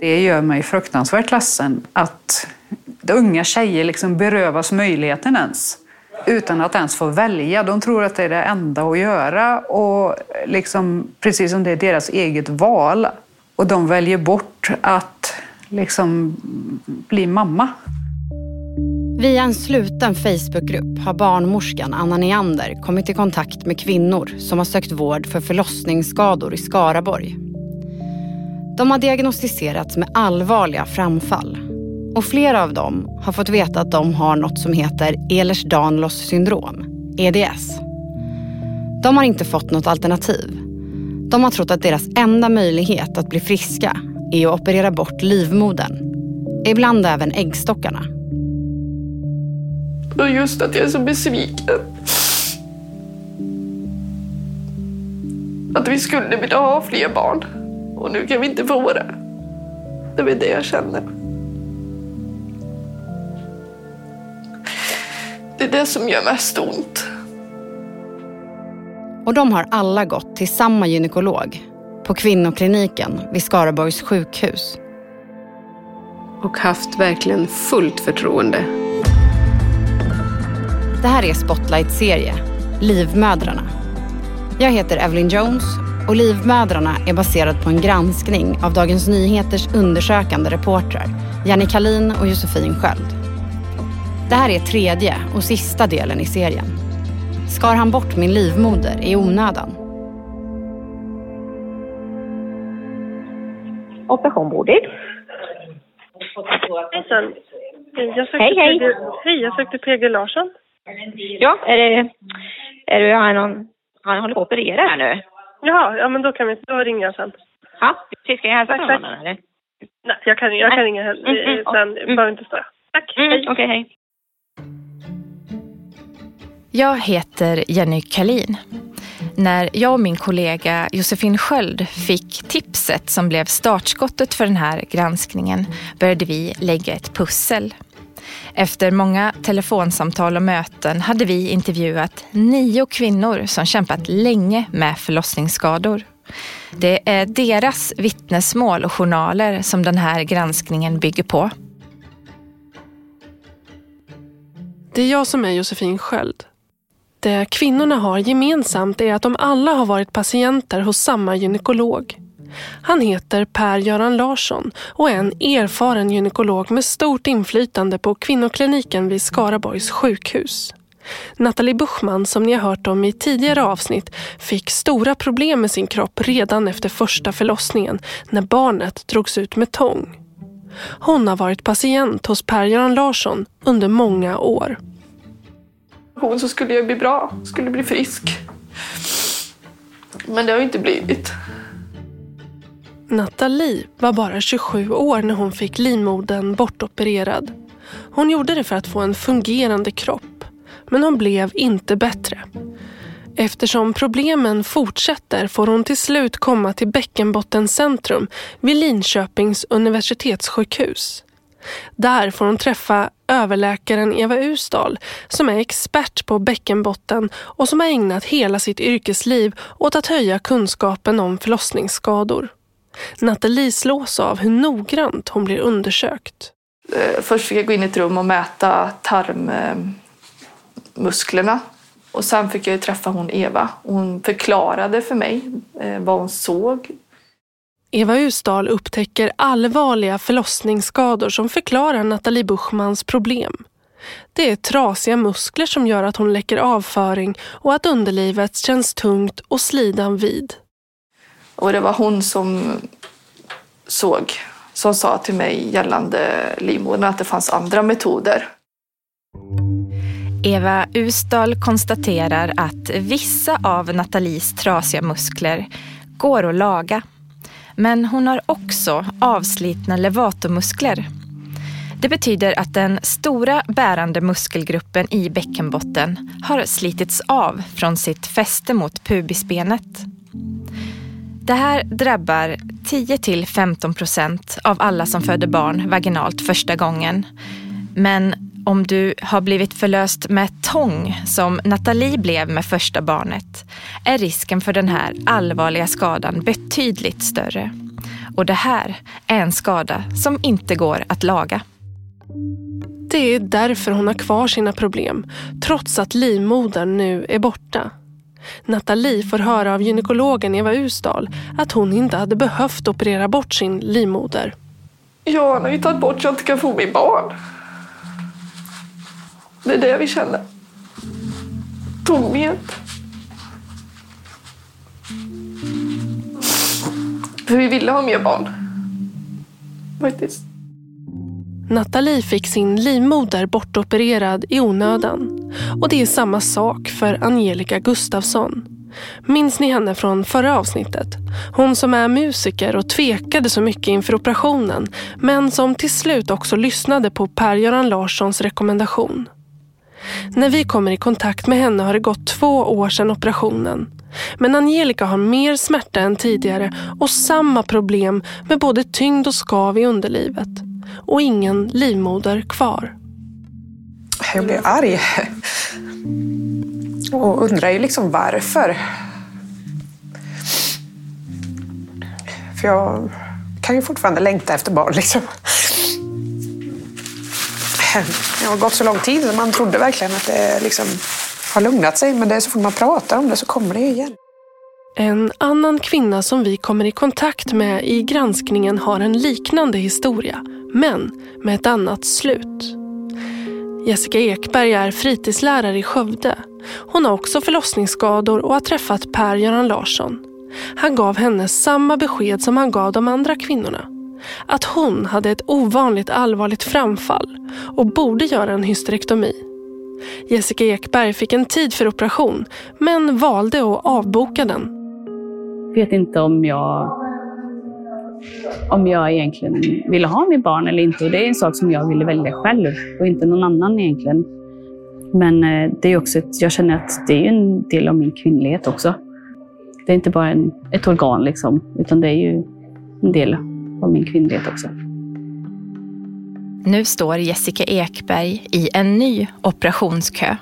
Det gör mig fruktansvärt ledsen att unga tjejer liksom berövas möjligheten ens utan att ens få välja. De tror att det är det enda att göra och liksom, precis som det är deras eget val. Och de väljer bort att liksom bli mamma. Via en sluten Facebookgrupp har barnmorskan Anna Neander kommit i kontakt med kvinnor som har sökt vård för förlossningsskador i Skaraborg. De har diagnostiserats med allvarliga framfall och flera av dem har fått veta att de har något som heter Ehlers-Danlos syndrom, EDS. De har inte fått något alternativ. De har trott att deras enda möjlighet att bli friska är att operera bort livmodern. Ibland även äggstockarna. Och just att jag är så besviken. Att vi skulle vilja ha fler barn. Och nu kan vi inte få det. Det är det jag känner. Det är det som gör mest ont. Och de har alla gått till samma gynekolog på kvinnokliniken vid Skaraborgs sjukhus. Och haft verkligen fullt förtroende. Det här är Spotlight-serie, Livmödrarna. Jag heter Evelyn Jones och Livmödrarna är baserad på en granskning av Dagens Nyheters undersökande reportrar Jenny Kalin och Josefin Sköld. Det här är tredje och sista delen i serien. Skar han bort min livmoder i onödan? Operation Bodil. Hejsan. Jag sökte Hej, hej. PG, hej, jag sökte PG Larsson. Ja, är det... Är du, har någon... Han håller på att operera här nu. Jaha, ja men då kan vi, då ringer jag sen. Ja, ska jag hälsa Tack, från tack. honom eller? Nej, jag kan, jag kan ringa he- Mm, mm, eh, sen, mm. behöver inte störa. Tack, Mm, hej. Okej, hej. Jag heter Jenny Kalin. När jag och min kollega Josefin Sköld fick tipset som blev startskottet för den här granskningen började vi lägga ett pussel. Efter många telefonsamtal och möten hade vi intervjuat nio kvinnor som kämpat länge med förlossningsskador. Det är deras vittnesmål och journaler som den här granskningen bygger på. Det är jag som är Josefin Sköld. Det kvinnorna har gemensamt är att de alla har varit patienter hos samma gynekolog. Han heter Per-Göran Larsson och är en erfaren gynekolog med stort inflytande på kvinnokliniken vid Skaraborgs sjukhus. Nathalie Buchman, som ni har hört om i tidigare avsnitt, fick stora problem med sin kropp redan efter första förlossningen när barnet drogs ut med tång. Hon har varit patient hos Per-Göran Larsson under många år. Hon så skulle jag bli bra, skulle bli frisk. Men det har ju inte blivit. Nathalie var bara 27 år när hon fick livmodern bortopererad. Hon gjorde det för att få en fungerande kropp, men hon blev inte bättre. Eftersom problemen fortsätter får hon till slut komma till Bäckenbottencentrum vid Linköpings universitetssjukhus. Där får hon träffa överläkaren Eva Usdal som är expert på bäckenbotten och som har ägnat hela sitt yrkesliv åt att höja kunskapen om förlossningsskador. Nathalie slås av hur noggrant hon blir undersökt. Eh, Först fick jag gå in i ett rum och mäta tarmmusklerna. Och sen fick jag träffa hon Eva. Hon förklarade för mig eh, vad hon såg. Eva Usdal upptäcker allvarliga förlossningsskador som förklarar Nathalie Buchmans problem. Det är trasiga muskler som gör att hon läcker avföring och att underlivet känns tungt och slidan vid. Och det var hon som såg, som sa till mig gällande livmodern att det fanns andra metoder. Eva Ustal konstaterar att vissa av Nathalies trasiga muskler går att laga. Men hon har också avslitna levatomuskler. Det betyder att den stora bärande muskelgruppen i bäckenbotten har slitits av från sitt fäste mot pubisbenet. Det här drabbar 10-15 procent av alla som föder barn vaginalt första gången. Men om du har blivit förlöst med tång, som Nathalie blev med första barnet, är risken för den här allvarliga skadan betydligt större. Och det här är en skada som inte går att laga. Det är därför hon har kvar sina problem, trots att livmodern nu är borta. Nathalie får höra av gynekologen Eva Usdal att hon inte hade behövt operera bort sin livmoder. Ja, han har ju tagit bort så jag inte kan få min barn. Det är det vi känner. Tomhet. För vi ville ha mer barn. Faktiskt. Nathalie fick sin livmoder bortopererad i onödan. Och det är samma sak för Angelica Gustafsson. Minns ni henne från förra avsnittet? Hon som är musiker och tvekade så mycket inför operationen men som till slut också lyssnade på Per-Göran Larssons rekommendation. När vi kommer i kontakt med henne har det gått två år sedan operationen. Men Angelica har mer smärta än tidigare och samma problem med både tyngd och skav i underlivet. Och ingen livmoder kvar. Jag blir arg. Och undrar ju liksom varför. För jag kan ju fortfarande längta efter barn liksom. Det har gått så lång tid man trodde verkligen att det liksom har lugnat sig. Men det är så fort man pratar om det så kommer det igen. En annan kvinna som vi kommer i kontakt med i granskningen har en liknande historia, men med ett annat slut. Jessica Ekberg är fritidslärare i Skövde. Hon har också förlossningsskador och har träffat Per-Göran Larsson. Han gav henne samma besked som han gav de andra kvinnorna. Att hon hade ett ovanligt allvarligt framfall och borde göra en hysterektomi. Jessica Ekberg fick en tid för operation men valde att avboka den. Jag vet inte om jag, om jag egentligen ville ha mitt barn eller inte. Och det är en sak som jag ville välja själv och inte någon annan egentligen. Men eh, det är också ett, jag känner att det är en del av min kvinnlighet också. Det är inte bara en, ett organ, liksom, utan det är ju en del av min kvinnlighet också. Nu står Jessica Ekberg i en ny operationskö.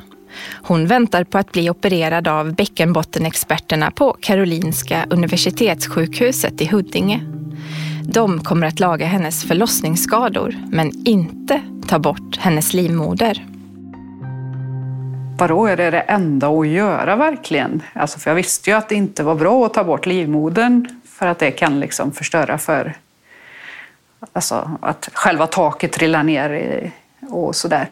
Hon väntar på att bli opererad av bäckenbottenexperterna på Karolinska Universitetssjukhuset i Huddinge. De kommer att laga hennes förlossningsskador men inte ta bort hennes livmoder. Vadå, är det det enda att göra verkligen? Alltså, för jag visste ju att det inte var bra att ta bort livmodern för att det kan liksom förstöra för Alltså att själva taket trillar ner och sådär.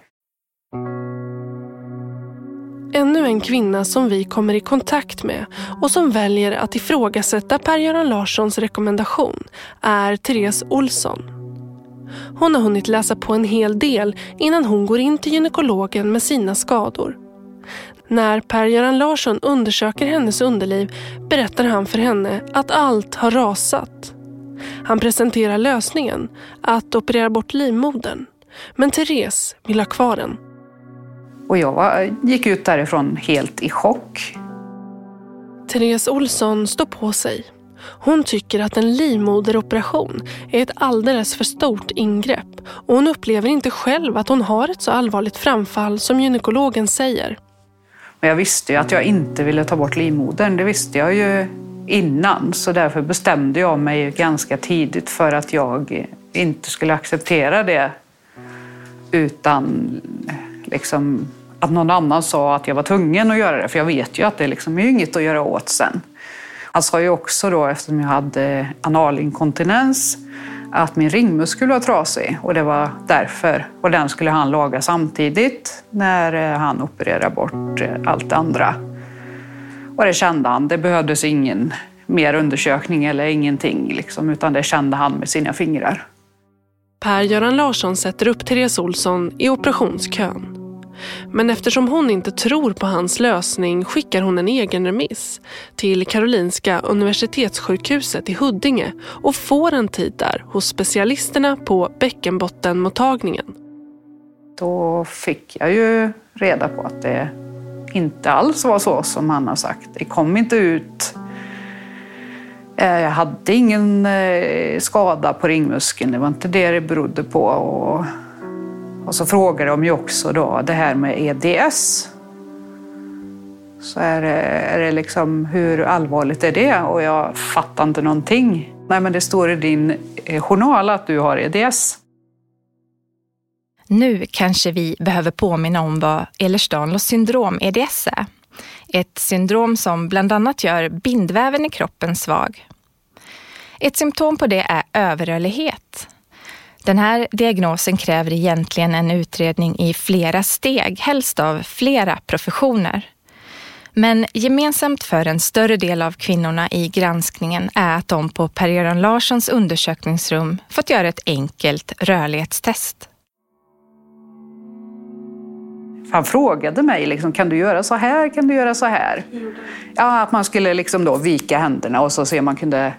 Ännu en kvinna som vi kommer i kontakt med och som väljer att ifrågasätta Per-Göran Larssons rekommendation är Therese Olsson. Hon har hunnit läsa på en hel del innan hon går in till gynekologen med sina skador. När Per-Göran Larsson undersöker hennes underliv berättar han för henne att allt har rasat. Han presenterar lösningen, att operera bort livmodern. Men Therese vill ha kvar den. Och jag var, gick ut därifrån helt i chock. Therese Olsson står på sig. Hon tycker att en livmoderoperation är ett alldeles för stort ingrepp och hon upplever inte själv att hon har ett så allvarligt framfall som gynekologen säger. Men jag visste ju att jag inte ville ta bort livmodern. Det visste jag ju innan så därför bestämde jag mig ganska tidigt för att jag inte skulle acceptera det utan liksom att någon annan sa att jag var tvungen att göra det för jag vet ju att det liksom är inget att göra åt sen. Han sa ju också då eftersom jag hade analinkontinens att min ringmuskel var trasig och det var därför. Och den skulle han laga samtidigt när eh, han opererade bort eh, allt det andra. Och det kände han. Det behövdes ingen mer undersökning eller ingenting, liksom, utan det kände han med sina fingrar. Per-Göran Larsson sätter upp Therese Olsson i operationskön. Men eftersom hon inte tror på hans lösning skickar hon en egen remiss till Karolinska Universitetssjukhuset i Huddinge och får en tid där hos specialisterna på bäckenbottenmottagningen. Då fick jag ju reda på att det inte alls var så som han har sagt. Det kom inte ut. Eh, jag hade ingen eh, skada på ringmuskeln, det var inte det det berodde på. Och, och så frågar de ju också då det här med EDS. Så är det, är det liksom, hur allvarligt är det? Och jag fattar inte någonting. Nej, men det står i din eh, journal att du har EDS. Nu kanske vi behöver påminna om vad Ehlers-Danlos syndrom, EDS, är. Ett syndrom som bland annat gör bindväven i kroppen svag. Ett symptom på det är överrörlighet. Den här diagnosen kräver egentligen en utredning i flera steg, helst av flera professioner. Men gemensamt för en större del av kvinnorna i granskningen är att de på Per-Göran Larssons undersökningsrum fått göra ett enkelt rörlighetstest. Han frågade mig, liksom, kan du göra så här, kan du göra så här? Ja, att man skulle liksom då vika händerna och så se om man kunde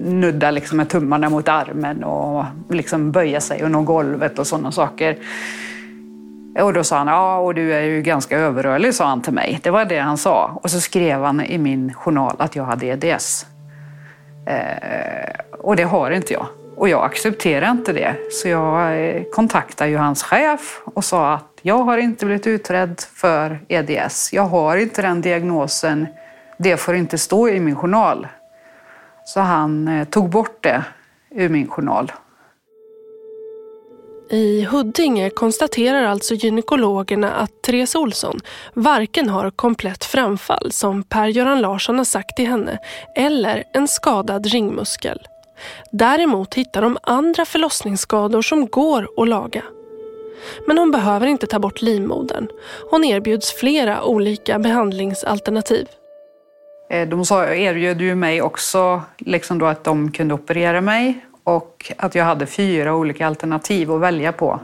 nudda liksom med tummarna mot armen och liksom böja sig och nå golvet och sådana saker. Och då sa han, ja, och du är ju ganska överrörlig, sa han till mig. Det var det han sa. Och så skrev han i min journal att jag hade EDS. Eh, och det har inte jag. Och jag accepterar inte det. Så jag eh, kontaktade ju hans chef och sa att jag har inte blivit utredd för EDS. Jag har inte den diagnosen. Det får inte stå i min journal. Så han eh, tog bort det ur min journal. I Huddinge konstaterar alltså gynekologerna att Therese Olsson varken har komplett framfall som Per-Göran Larsson har sagt till henne eller en skadad ringmuskel. Däremot hittar de andra förlossningsskador som går att laga. Men hon behöver inte ta bort livmodern. Hon erbjuds flera olika behandlingsalternativ. Eh, de de erbjöd ju mig också liksom då att de kunde operera mig och att jag hade fyra olika alternativ att välja på.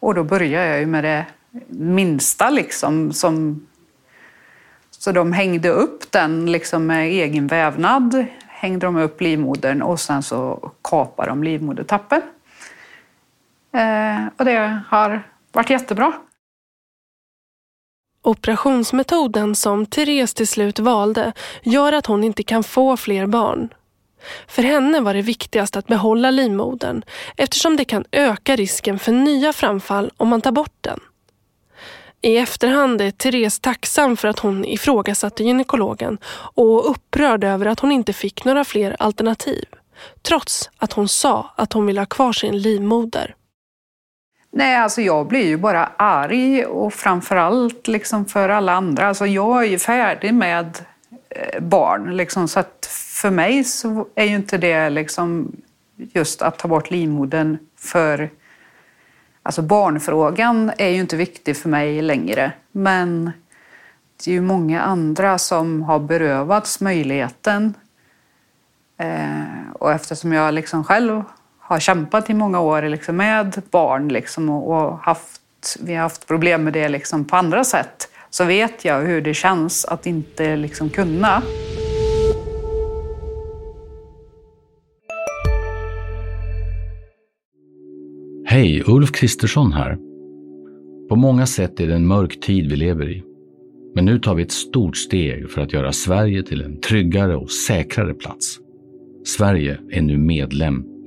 Och då började jag ju med det minsta liksom. Som... Så de hängde upp den liksom med egen vävnad, hängde de upp livmodern och sen så kapade de livmodertappen. Eh, och det har varit jättebra. Operationsmetoden som Therese till slut valde gör att hon inte kan få fler barn. För henne var det viktigast att behålla livmodern eftersom det kan öka risken för nya framfall om man tar bort den. I efterhand är Therese tacksam för att hon ifrågasatte gynekologen och upprörd över att hon inte fick några fler alternativ. Trots att hon sa att hon ville ha kvar sin livmoder. Nej, alltså jag blir ju bara arg och framförallt liksom för alla andra. Alltså jag är ju färdig med eh, barn. Liksom, så att för mig så är ju inte det liksom just att ta bort livmodern för... Alltså barnfrågan är ju inte viktig för mig längre. Men det är ju många andra som har berövats möjligheten. Eh, och eftersom jag liksom själv har kämpat i många år liksom med barn liksom, och, haft, vi har haft problem med det liksom på andra sätt så vet jag hur det känns att inte liksom kunna. Hej, Ulf Kristersson här. På många sätt är det en mörk tid vi lever i. Men nu tar vi ett stort steg för att göra Sverige till en tryggare och säkrare plats. Sverige är nu medlem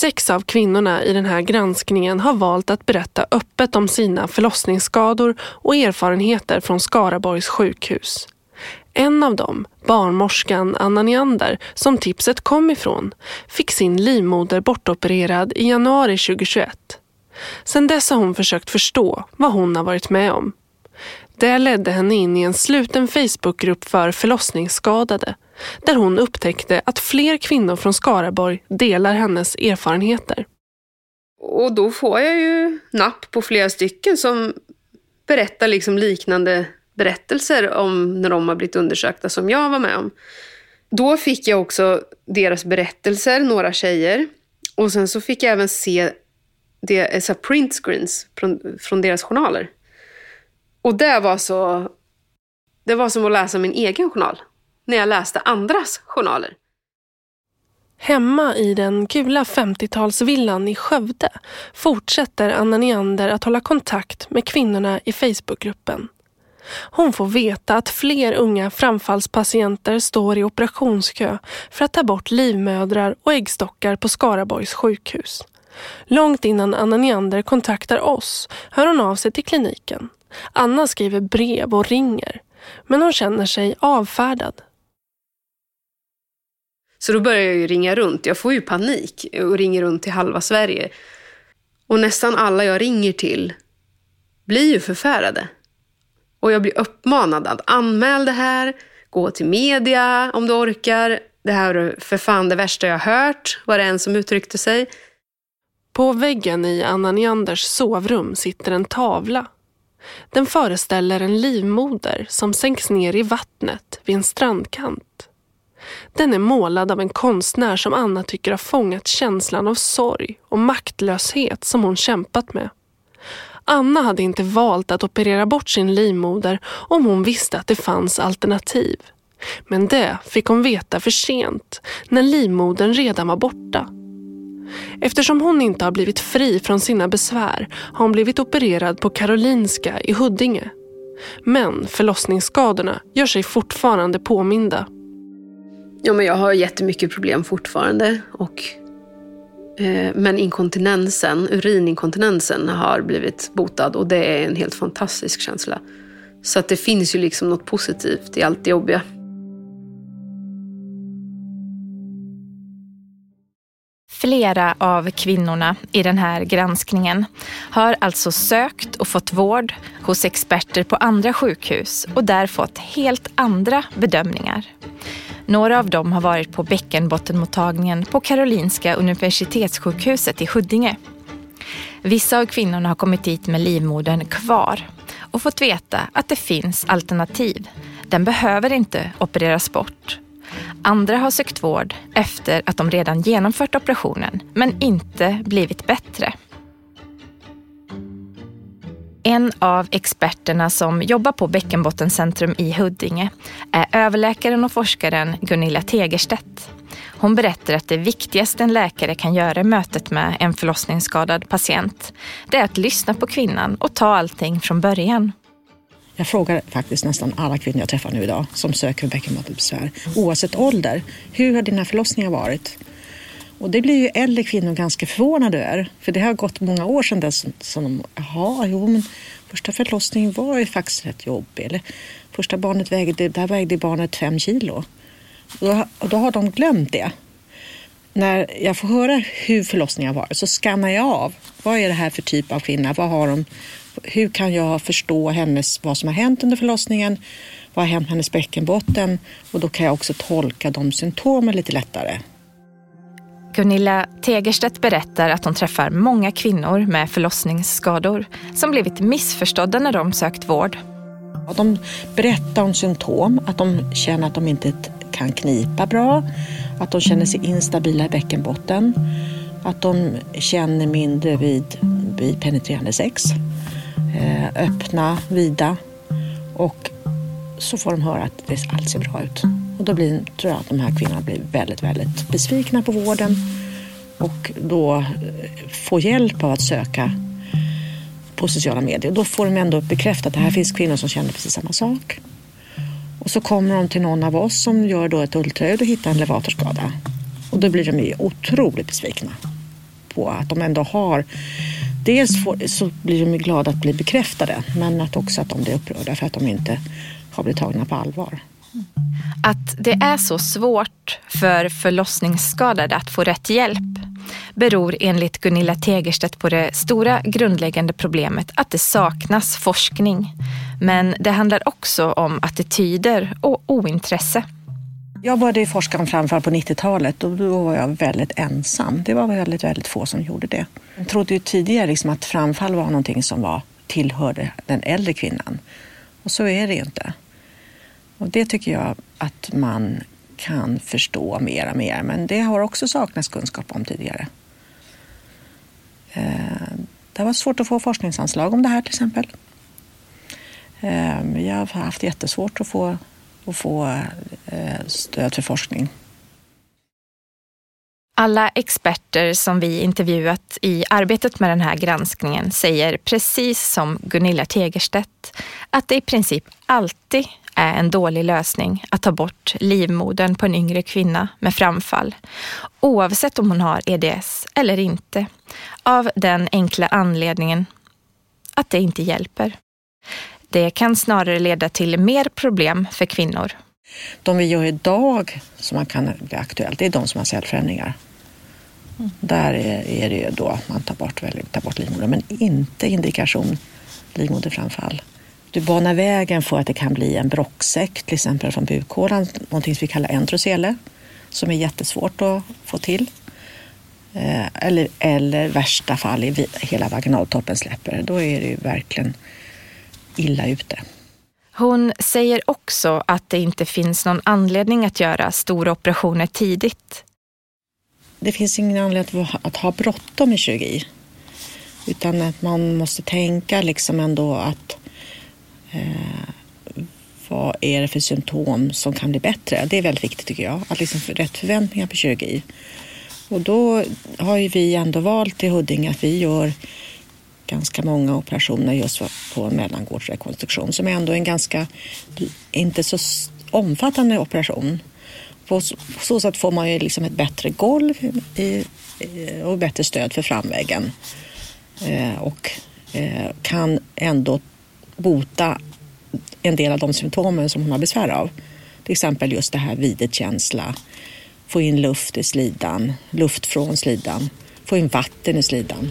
Sex av kvinnorna i den här granskningen har valt att berätta öppet om sina förlossningsskador och erfarenheter från Skaraborgs sjukhus. En av dem, barnmorskan Anna Neander, som tipset kom ifrån, fick sin livmoder bortopererad i januari 2021. Sedan dess har hon försökt förstå vad hon har varit med om. Det ledde henne in i en sluten Facebookgrupp för förlossningsskadade där hon upptäckte att fler kvinnor från Skaraborg delar hennes erfarenheter. Och då får jag ju napp på flera stycken som berättar liksom liknande berättelser om när de har blivit undersökta som jag var med om. Då fick jag också deras berättelser, några tjejer. Och sen så fick jag även se det, så printscreens från, från deras journaler. Och det var så... Det var som att läsa min egen journal när jag läste andras journaler. Hemma i den gula 50-talsvillan i Skövde fortsätter Anna Neander att hålla kontakt med kvinnorna i Facebookgruppen. Hon får veta att fler unga framfallspatienter står i operationskö för att ta bort livmödrar och äggstockar på Skaraborgs sjukhus. Långt innan Anna Neander kontaktar oss hör hon av sig till kliniken. Anna skriver brev och ringer, men hon känner sig avfärdad. Så då börjar jag ju ringa runt. Jag får ju panik och ringer runt till halva Sverige. Och nästan alla jag ringer till blir ju förfärade. Och jag blir uppmanad att anmäla det här, gå till media om du orkar. Det här är för fan det värsta jag hört, var det en som uttryckte sig. På väggen i Anna Neanders sovrum sitter en tavla. Den föreställer en livmoder som sänks ner i vattnet vid en strandkant. Den är målad av en konstnär som Anna tycker har fångat känslan av sorg och maktlöshet som hon kämpat med. Anna hade inte valt att operera bort sin livmoder om hon visste att det fanns alternativ. Men det fick hon veta för sent, när livmodern redan var borta. Eftersom hon inte har blivit fri från sina besvär har hon blivit opererad på Karolinska i Huddinge. Men förlossningsskadorna gör sig fortfarande påminda. Ja, men jag har jättemycket problem fortfarande. Och, eh, men inkontinensen, urininkontinensen har blivit botad och det är en helt fantastisk känsla. Så att det finns ju liksom något positivt i allt det jobbiga. Flera av kvinnorna i den här granskningen har alltså sökt och fått vård hos experter på andra sjukhus och där fått helt andra bedömningar. Några av dem har varit på bäckenbottenmottagningen på Karolinska Universitetssjukhuset i Huddinge. Vissa av kvinnorna har kommit dit med livmodern kvar och fått veta att det finns alternativ. Den behöver inte opereras bort. Andra har sökt vård efter att de redan genomfört operationen men inte blivit bättre. En av experterna som jobbar på Bäckenbottencentrum i Huddinge är överläkaren och forskaren Gunilla Tegerstedt. Hon berättar att det viktigaste en läkare kan göra i mötet med en förlossningsskadad patient, det är att lyssna på kvinnan och ta allting från början. Jag frågar faktiskt nästan alla kvinnor jag träffar nu idag som söker bäckenbottenbesvär, oavsett ålder. Hur har dina förlossningar varit? Och det blir ju äldre kvinnor ganska förvånade över. För det har gått många år sedan dess som de, jaha, jo men första förlossningen var ju faktiskt rätt jobbig. Eller första barnet vägde, där vägde barnet fem kilo. Och då, och då har de glömt det. När jag får höra hur förlossningen har varit så skannar jag av. Vad är det här för typ av kvinna? Vad har de, hur kan jag förstå hennes, vad som har hänt under förlossningen? Vad har hänt med hennes bäckenbotten? Och då kan jag också tolka de symptomen lite lättare. Gunilla Tegerstedt berättar att hon träffar många kvinnor med förlossningsskador som blivit missförstådda när de sökt vård. De berättar om symptom, att de känner att de inte kan knipa bra, att de känner sig instabila i bäckenbotten, att de känner mindre vid, vid penetrerande sex, Eh, öppna, vida och så får de höra att det allt ser bra ut. Och då blir, tror jag att de här kvinnorna blir väldigt, väldigt besvikna på vården och då eh, får hjälp av att söka på sociala medier. Då får de ändå bekräftat att det här finns kvinnor som känner precis samma sak. Och så kommer de till någon av oss som gör då ett ultraljud och hittar en levatorskada. Och då blir de ju otroligt besvikna på att de ändå har Dels får, så blir de glada att bli bekräftade men att också att de blir upprörda för att de inte har blivit tagna på allvar. Att det är så svårt för förlossningsskadade att få rätt hjälp beror enligt Gunilla Tegerstedt på det stora grundläggande problemet att det saknas forskning. Men det handlar också om attityder och ointresse. Jag började forska om framfall på 90-talet och då var jag väldigt ensam. Det var väldigt, väldigt få som gjorde det. Jag trodde ju tidigare liksom att framfall var någonting som var, tillhörde den äldre kvinnan. Och så är det ju inte. Och det tycker jag att man kan förstå mer och mer, men det har också saknats kunskap om tidigare. Eh, det var svårt att få forskningsanslag om det här till exempel. Eh, jag har haft jättesvårt att få, och få eh, stöd för forskning. Alla experter som vi intervjuat i arbetet med den här granskningen säger precis som Gunilla Tegerstedt att det i princip alltid är en dålig lösning att ta bort livmodern på en yngre kvinna med framfall, oavsett om hon har EDS eller inte, av den enkla anledningen att det inte hjälper. Det kan snarare leda till mer problem för kvinnor. De vi gör idag som man kan bli aktuellt, det är de som har cellförändringar. Mm. Där är, det ju då att man tar bort, tar bort livmodern, men inte indikation livmoderframfall. Du banar vägen för att det kan bli en brocksäck, till exempel från bukhålan, någonting som vi kallar entrocele, som är jättesvårt att få till. Eh, eller, eller värsta fall, i hela vaginaltoppen släpper. Då är det ju verkligen illa ute. Hon säger också att det inte finns någon anledning att göra stora operationer tidigt. Det finns ingen anledning att ha bråttom i kirurgi. Utan att man måste tänka liksom ändå att eh, vad är det för symptom som kan bli bättre? Det är väldigt viktigt tycker jag. Att liksom få rätt förväntningar på kirurgi. Och då har ju vi ändå valt i Huddinge att vi gör ganska många operationer just på en mellangårdsrekonstruktion som är ändå en ganska, inte så omfattande operation. På så sätt får man ju liksom ett bättre golv i, och bättre stöd för framväggen. Eh, och eh, kan ändå bota en del av de symptomen som hon har besvär av. Till exempel just det här videtkänsla, få in luft i slidan, luft från slidan, få in vatten i slidan.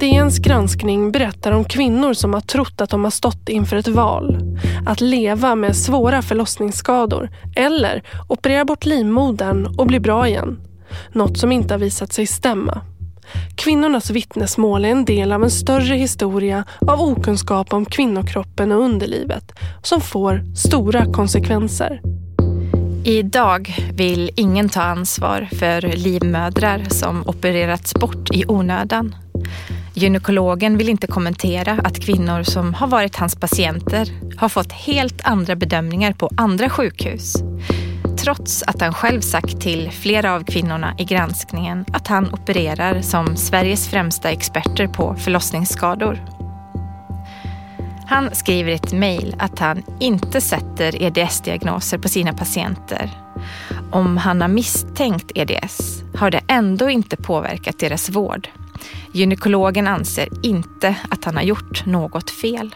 DNs granskning berättar om kvinnor som har trott att de har stått inför ett val. Att leva med svåra förlossningsskador eller operera bort livmodern och bli bra igen. Något som inte har visat sig stämma. Kvinnornas vittnesmål är en del av en större historia av okunskap om kvinnokroppen och underlivet som får stora konsekvenser. Idag vill ingen ta ansvar för livmödrar som opererats bort i onödan. Gynekologen vill inte kommentera att kvinnor som har varit hans patienter har fått helt andra bedömningar på andra sjukhus. Trots att han själv sagt till flera av kvinnorna i granskningen att han opererar som Sveriges främsta experter på förlossningsskador. Han skriver i ett mejl att han inte sätter EDS-diagnoser på sina patienter. Om han har misstänkt EDS har det ändå inte påverkat deras vård. Gynekologen anser inte att han har gjort något fel.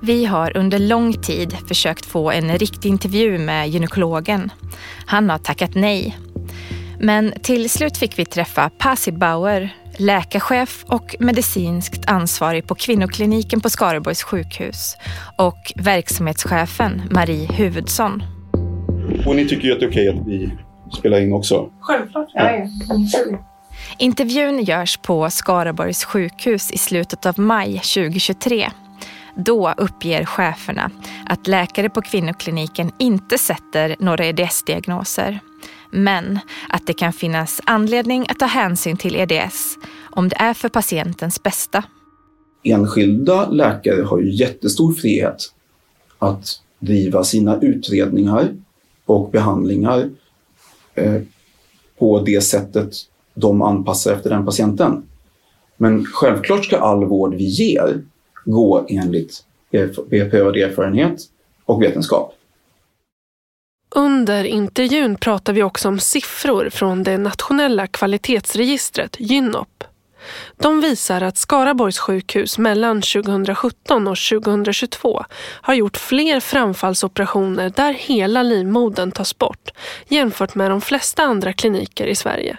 Vi har under lång tid försökt få en riktig intervju med gynekologen. Han har tackat nej. Men till slut fick vi träffa Pasi Bauer, läkarchef och medicinskt ansvarig på kvinnokliniken på Skaraborgs sjukhus och verksamhetschefen Marie Huvudsson. Och ni tycker ju att det är okej att vi spelar in också? Självklart. Ja. Ja, ja. Intervjun görs på Skaraborgs sjukhus i slutet av maj 2023. Då uppger cheferna att läkare på kvinnokliniken inte sätter några EDS-diagnoser. Men att det kan finnas anledning att ta hänsyn till EDS om det är för patientens bästa. Enskilda läkare har ju jättestor frihet att driva sina utredningar och behandlingar eh, på det sättet de anpassar efter den patienten. Men självklart ska all vård vi ger gå enligt eh, beprövad erfarenhet och vetenskap. Under intervjun pratar vi också om siffror från det nationella kvalitetsregistret Gynop. De visar att Skaraborgs sjukhus mellan 2017 och 2022 har gjort fler framfallsoperationer där hela livmodern tas bort jämfört med de flesta andra kliniker i Sverige.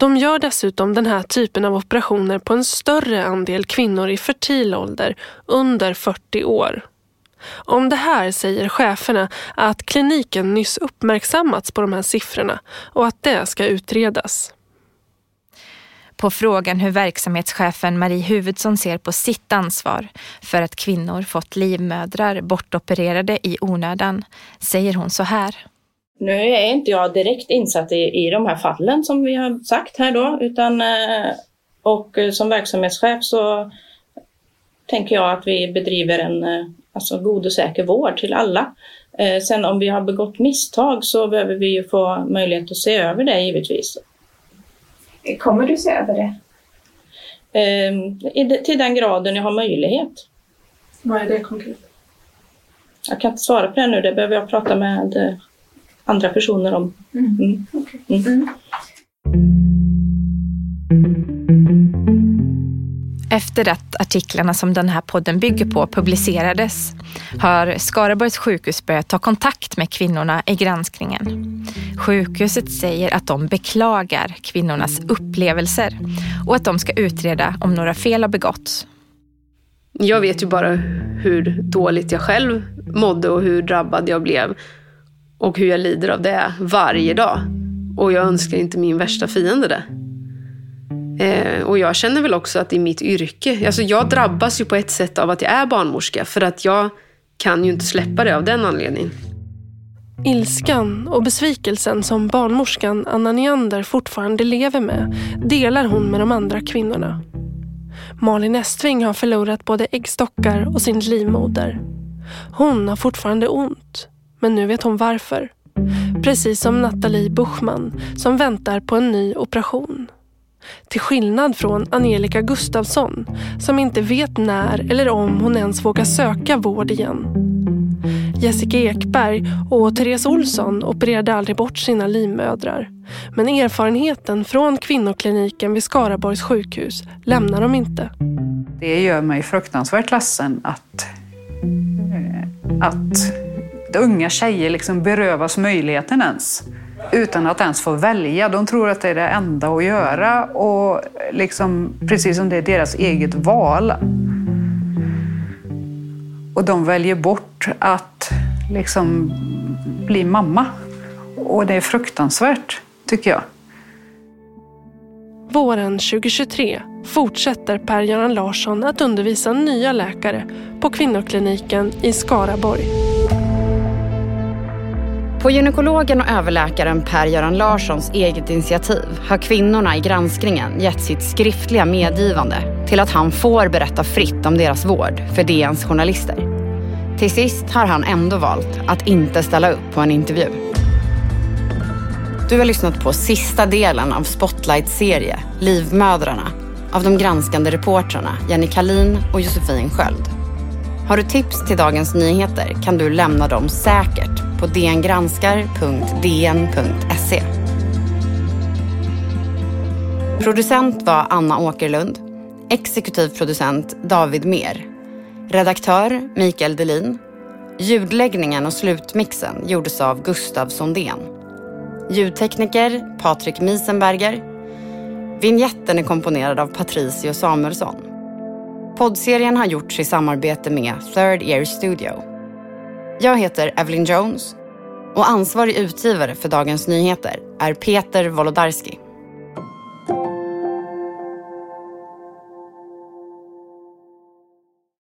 De gör dessutom den här typen av operationer på en större andel kvinnor i fertil ålder under 40 år. Om det här säger cheferna att kliniken nyss uppmärksammats på de här siffrorna och att det ska utredas. På frågan hur verksamhetschefen Marie Huvudsson ser på sitt ansvar för att kvinnor fått livmödrar bortopererade i onödan säger hon så här. Nu är inte jag direkt insatt i, i de här fallen som vi har sagt här då, utan eh, och som verksamhetschef så tänker jag att vi bedriver en eh, alltså god och säker vård till alla. Eh, sen om vi har begått misstag så behöver vi ju få möjlighet att se över det givetvis. Kommer du se över det? Eh, till den graden jag har möjlighet. Vad är det konkret? Jag kan inte svara på det nu, det behöver jag prata med eh, andra personer om. Mm. Mm. Okay. Mm. Efter att artiklarna som den här podden bygger på publicerades har Skaraborgs sjukhus börjat ta kontakt med kvinnorna i granskningen. Sjukhuset säger att de beklagar kvinnornas upplevelser och att de ska utreda om några fel har begåtts. Jag vet ju bara hur dåligt jag själv mådde och hur drabbad jag blev och hur jag lider av det varje dag. Och jag önskar inte min värsta fiende det. Eh, och jag känner väl också att i mitt yrke, alltså jag drabbas ju på ett sätt av att jag är barnmorska för att jag kan ju inte släppa det av den anledningen. Ilskan och besvikelsen som barnmorskan Anna Neander fortfarande lever med delar hon med de andra kvinnorna. Malin Estving har förlorat både äggstockar och sin livmoder. Hon har fortfarande ont, men nu vet hon varför. Precis som Nathalie Buchman som väntar på en ny operation. Till skillnad från Angelica Gustafsson som inte vet när eller om hon ens vågar söka vård igen. Jessica Ekberg och Therese Olsson opererade aldrig bort sina livmödrar. Men erfarenheten från kvinnokliniken vid Skaraborgs sjukhus lämnar de inte. Det gör mig fruktansvärt ledsen att, eh, att unga tjejer liksom berövas möjligheten ens utan att ens få välja. De tror att det är det enda att göra och liksom, precis som det är deras eget val. Och de väljer bort att liksom bli mamma. Och det är fruktansvärt, tycker jag. Våren 2023 fortsätter Per-Göran Larsson att undervisa nya läkare på kvinnokliniken i Skaraborg. På gynekologen och överläkaren Per-Göran Larssons eget initiativ har kvinnorna i granskningen gett sitt skriftliga medgivande till att han får berätta fritt om deras vård för DNs journalister. Till sist har han ändå valt att inte ställa upp på en intervju. Du har lyssnat på sista delen av Spotlight-serie Livmödrarna av de granskande reportrarna Jenny Kalin och Josefin Sköld. Har du tips till Dagens Nyheter kan du lämna dem säkert på dngranskar.dn.se. Producent var Anna Åkerlund. Exekutiv producent David Mer. Redaktör Mikael Delin. Ljudläggningen och slutmixen gjordes av Gustav Sondén. Ljudtekniker Patrik Miesenberger. vinjetten är komponerad av Patricio Samuelsson. Poddserien har gjorts i samarbete med Third Ear Studio. Jag heter Evelyn Jones och ansvarig utgivare för Dagens Nyheter är Peter Wolodarski.